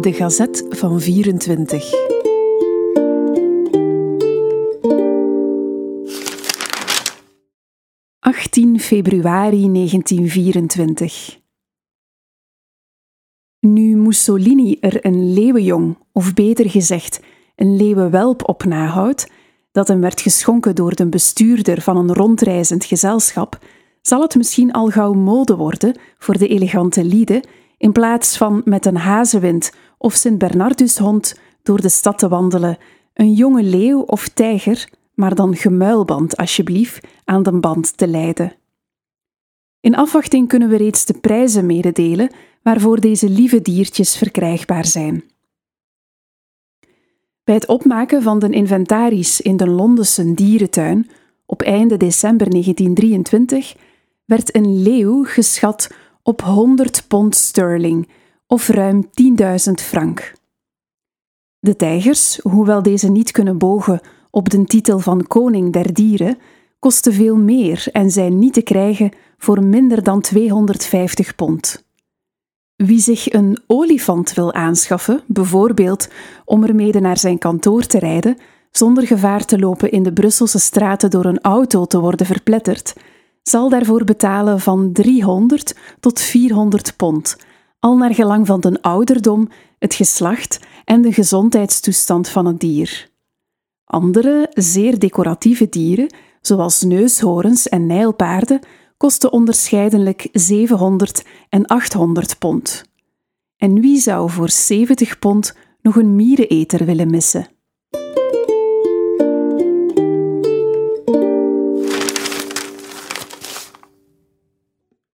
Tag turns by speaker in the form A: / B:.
A: De Gazet van 24. ...18 februari 1924. Nu Mussolini er een leeuwenjong, of beter gezegd, een leeuwenwelp op nahoudt, dat hem werd geschonken door de bestuurder van een rondreizend gezelschap, zal het misschien al gauw mode worden voor de elegante lieden in plaats van met een hazenwind of Sint-Bernardushond door de stad te wandelen, een jonge leeuw of tijger, maar dan gemuilband alsjeblieft, aan de band te leiden. In afwachting kunnen we reeds de prijzen mededelen waarvoor deze lieve diertjes verkrijgbaar zijn. Bij het opmaken van de inventaris in de Londense dierentuin op einde december 1923 werd een leeuw geschat op 100 pond sterling of ruim 10.000 frank. De tijgers, hoewel deze niet kunnen bogen op de titel van koning der dieren, kosten veel meer en zijn niet te krijgen voor minder dan 250 pond. Wie zich een olifant wil aanschaffen, bijvoorbeeld om ermee naar zijn kantoor te rijden, zonder gevaar te lopen in de Brusselse straten door een auto te worden verpletterd, zal daarvoor betalen van 300 tot 400 pond, al naar gelang van de ouderdom, het geslacht en de gezondheidstoestand van het dier. Andere, zeer decoratieve dieren, zoals neushoorns en nijlpaarden, kosten onderscheidelijk 700 en 800 pond. En wie zou voor 70 pond nog een miereneter willen missen?